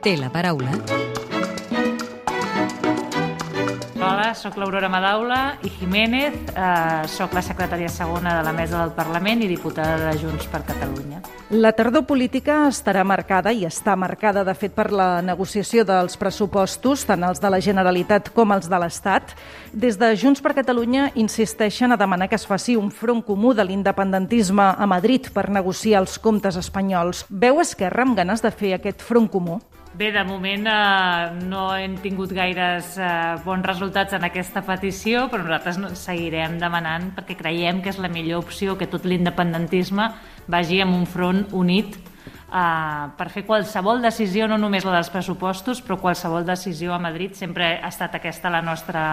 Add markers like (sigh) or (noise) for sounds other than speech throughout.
Té la paraula. Hola, sóc l'Aurora Madaula i Jiménez, eh, sóc la secretària segona de la Mesa del Parlament i diputada de Junts per Catalunya. La tardor política estarà marcada i està marcada, de fet, per la negociació dels pressupostos, tant els de la Generalitat com els de l'Estat. Des de Junts per Catalunya insisteixen a demanar que es faci un front comú de l'independentisme a Madrid per negociar els comptes espanyols. Veu Esquerra amb ganes de fer aquest front comú? Bé, de moment eh, no hem tingut gaires eh, bons resultats en aquesta petició, però nosaltres no, seguirem demanant perquè creiem que és la millor opció que tot l'independentisme vagi amb un front unit eh, per fer qualsevol decisió, no només la dels pressupostos, però qualsevol decisió a Madrid. Sempre ha estat aquesta la nostra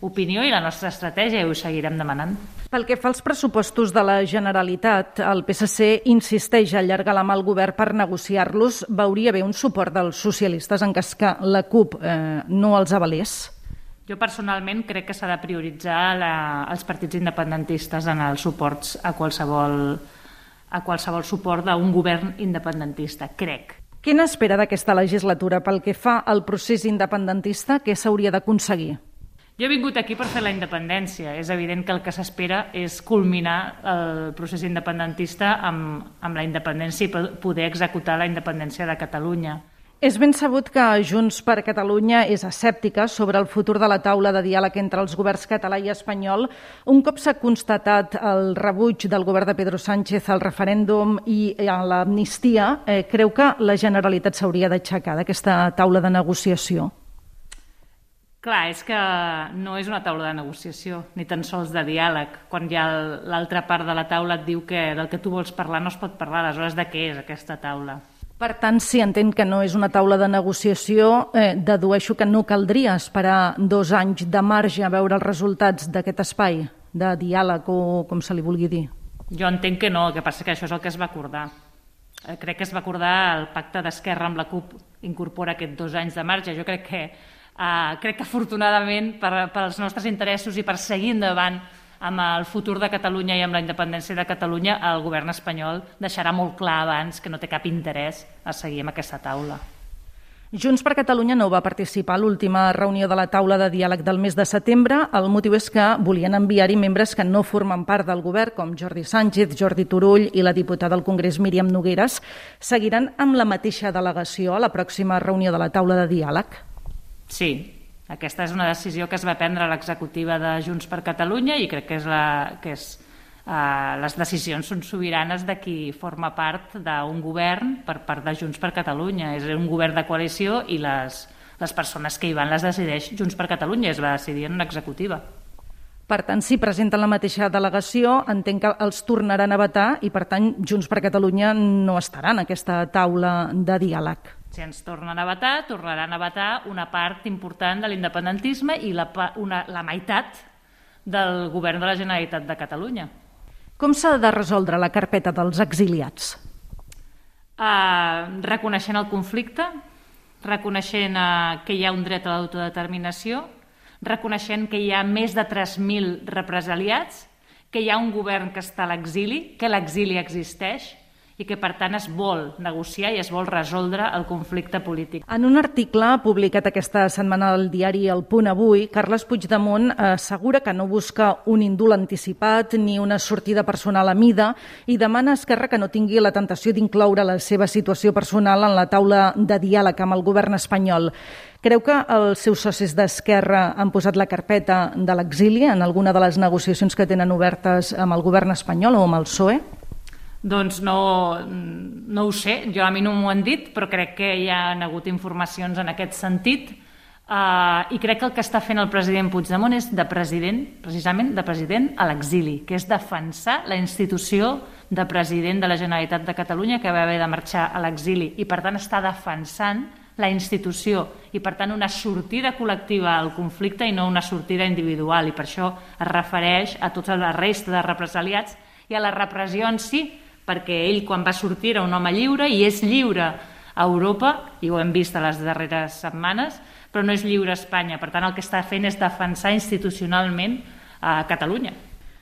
opinió i la nostra estratègia i ho seguirem demanant. Pel que fa als pressupostos de la Generalitat, el PSC insisteix a allargar la mà al govern per negociar-los. Veuria bé un suport dels socialistes en cas que la CUP eh, no els avalés? Jo personalment crec que s'ha de prioritzar la, els partits independentistes en els suports a qualsevol, a qualsevol suport d'un govern independentista, crec. Què n'espera d'aquesta legislatura pel que fa al procés independentista? Què s'hauria d'aconseguir? Jo he vingut aquí per fer la independència. És evident que el que s'espera és culminar el procés independentista amb, amb la independència i poder executar la independència de Catalunya. És ben sabut que Junts per Catalunya és escèptica sobre el futur de la taula de diàleg entre els governs català i espanyol. Un cop s'ha constatat el rebuig del govern de Pedro Sánchez al referèndum i a l'amnistia, eh, creu que la Generalitat s'hauria d'aixecar d'aquesta taula de negociació? Clar, és que no és una taula de negociació, ni tan sols de diàleg. Quan ja l'altra part de la taula et diu que del que tu vols parlar no es pot parlar, aleshores de què és aquesta taula? Per tant, si entenc que no és una taula de negociació, eh, dedueixo que no caldria esperar dos anys de marge a veure els resultats d'aquest espai de diàleg o com se li vulgui dir. Jo entenc que no, el que passa que això és el que es va acordar. Eh, crec que es va acordar el pacte d'Esquerra amb la CUP incorpora aquests dos anys de marge. Jo crec que Uh, crec que afortunadament per, per als nostres interessos i per seguir endavant amb el futur de Catalunya i amb la independència de Catalunya, el govern espanyol deixarà molt clar abans que no té cap interès a seguir amb aquesta taula. Junts per Catalunya no va participar a l'última reunió de la taula de diàleg del mes de setembre. El motiu és que volien enviar-hi membres que no formen part del govern, com Jordi Sánchez, Jordi Turull i la diputada al Congrés Míriam Nogueres. Seguiran amb la mateixa delegació a la pròxima reunió de la taula de diàleg? Sí, aquesta és una decisió que es va prendre a l'executiva de Junts per Catalunya i crec que és la, que és, uh, les decisions són sobiranes de qui forma part d'un govern per part de Junts per Catalunya. És un govern de coalició i les, les persones que hi van les decideix Junts per Catalunya, es va decidir en l'executiva. Per tant, si presenten la mateixa delegació, entenc que els tornaran a vetar i, per tant, Junts per Catalunya no estaran en aquesta taula de diàleg. Si ens tornen a vetar, tornaran a vetar una part important de l'independentisme i la, una, la meitat del govern de la Generalitat de Catalunya. Com s'ha de resoldre la carpeta dels exiliats? Uh, reconeixent el conflicte, reconeixent uh, que hi ha un dret a l'autodeterminació, reconeixent que hi ha més de 3.000 represaliats, que hi ha un govern que està a l'exili, que l'exili existeix, i que, per tant, es vol negociar i es vol resoldre el conflicte polític. En un article publicat aquesta setmana al diari El Punt Avui, Carles Puigdemont assegura que no busca un indult anticipat ni una sortida personal a mida i demana a Esquerra que no tingui la tentació d'incloure la seva situació personal en la taula de diàleg amb el govern espanyol. Creu que els seus socis d'Esquerra han posat la carpeta de l'exili en alguna de les negociacions que tenen obertes amb el govern espanyol o amb el PSOE? Doncs no, no ho sé, jo a mi no m'ho han dit, però crec que hi ha hagut informacions en aquest sentit. Uh, i crec que el que està fent el president Puigdemont és de president, precisament de president a l'exili, que és defensar la institució de president de la Generalitat de Catalunya que va haver de marxar a l'exili i per tant està defensant la institució i per tant una sortida col·lectiva al conflicte i no una sortida individual i per això es refereix a tota la resta de represaliats i a la repressió en si perquè ell quan va sortir era un home lliure i és lliure a Europa, i ho hem vist a les darreres setmanes, però no és lliure a Espanya. Per tant, el que està fent és defensar institucionalment a Catalunya.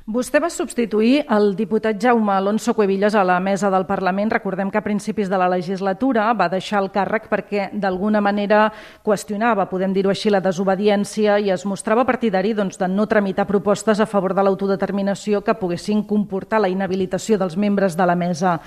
Vostè va substituir el diputat Jaume Alonso Cuevillas a la mesa del Parlament. Recordem que a principis de la legislatura va deixar el càrrec perquè d'alguna manera qüestionava, podem dir-ho així, la desobediència i es mostrava partidari doncs, de no tramitar propostes a favor de l'autodeterminació que poguessin comportar la inhabilitació dels membres de la mesa.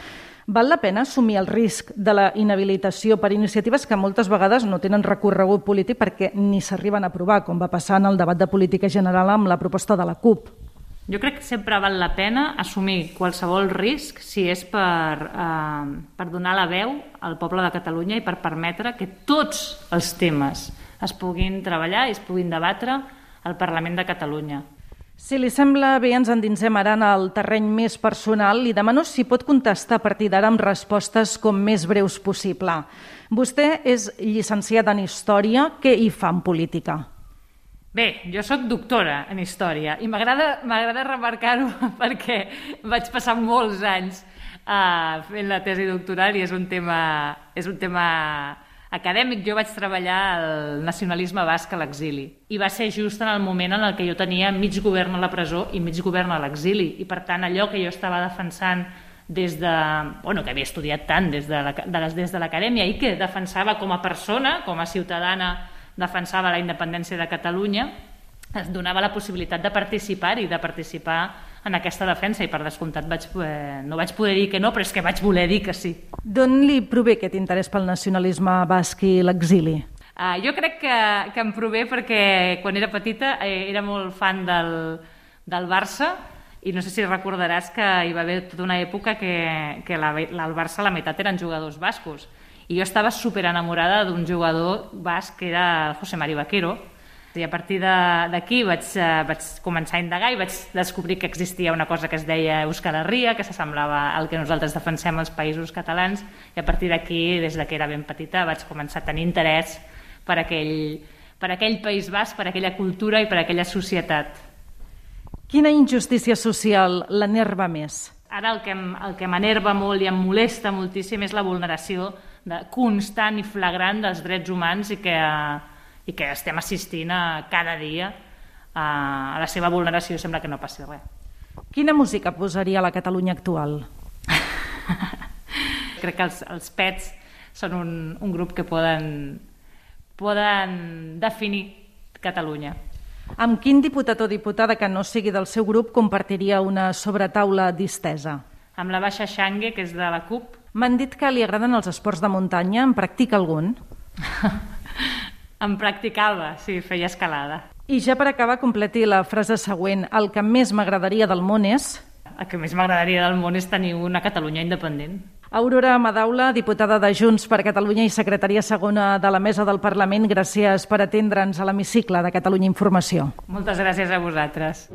Val la pena assumir el risc de la inhabilitació per iniciatives que moltes vegades no tenen recorregut polític perquè ni s'arriben a aprovar, com va passar en el debat de política general amb la proposta de la CUP? Jo crec que sempre val la pena assumir qualsevol risc si és per, eh, per donar la veu al poble de Catalunya i per permetre que tots els temes es puguin treballar i es puguin debatre al Parlament de Catalunya. Si li sembla bé, ens endinsem ara en el terreny més personal. Li demano si pot contestar a partir d'ara amb respostes com més breus possible. Vostè és llicenciat en Història. Què hi fa en política? Bé, jo sóc doctora en història i m'agrada remarcar-ho (laughs) perquè vaig passar molts anys uh, fent la tesi doctoral i és un tema, és un tema acadèmic. Jo vaig treballar el nacionalisme basc a l'exili i va ser just en el moment en el que jo tenia mig govern a la presó i mig govern a l'exili i per tant allò que jo estava defensant des de, bueno, que havia estudiat tant des de l'acadèmia i que defensava com a persona, com a ciutadana defensava la independència de Catalunya, es donava la possibilitat de participar i de participar en aquesta defensa i per descomptat vaig, eh, no vaig poder dir que no, però és que vaig voler dir que sí. D'on li prové aquest interès pel nacionalisme basc i l'exili? Uh, jo crec que, que em prové perquè quan era petita eh, era molt fan del, del Barça i no sé si recordaràs que hi va haver tota una època que, que la, la, el Barça la meitat eren jugadors bascos i jo estava super enamorada d'un jugador basc que era José Mari Vaquero, i a partir d'aquí vaig, uh, vaig començar a indagar i vaig descobrir que existia una cosa que es deia Euskal Herria, que s'assemblava al que nosaltres defensem als països catalans, i a partir d'aquí, des de que era ben petita, vaig començar a tenir interès per aquell, per aquell País Basc, per aquella cultura i per aquella societat. Quina injustícia social l'enerva més? Ara el que, el que m'enerva molt i em molesta moltíssim és la vulneració de, constant i flagrant dels drets humans i que, i que estem assistint a, cada dia a, a la seva vulneració sembla que no passi res. Quina música posaria a la Catalunya actual? (laughs) Crec que els, els Pets són un, un grup que poden, poden definir Catalunya. Amb quin diputat o diputada que no sigui del seu grup compartiria una sobretaula distesa? Amb la Baixa Xangue, que és de la CUP, M'han dit que li agraden els esports de muntanya. En practica algun? (laughs) en practicava, sí, feia escalada. I ja per acabar, completi la frase següent. El que més m'agradaria del món és... El que més m'agradaria del món és tenir una Catalunya independent. Aurora Madaula, diputada de Junts per Catalunya i secretària segona de la Mesa del Parlament, gràcies per atendre'ns a l'hemicicle de Catalunya Informació. Moltes gràcies a vosaltres.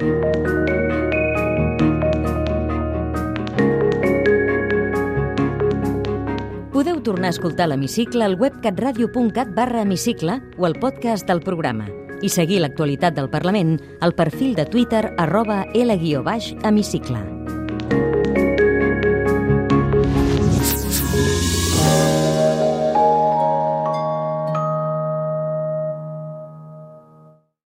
Podeu tornar a escoltar l'Hemicicle al web catradio.cat barra hemicicle o al podcast del programa i seguir l'actualitat del Parlament al perfil de Twitter arroba L-hemicicle.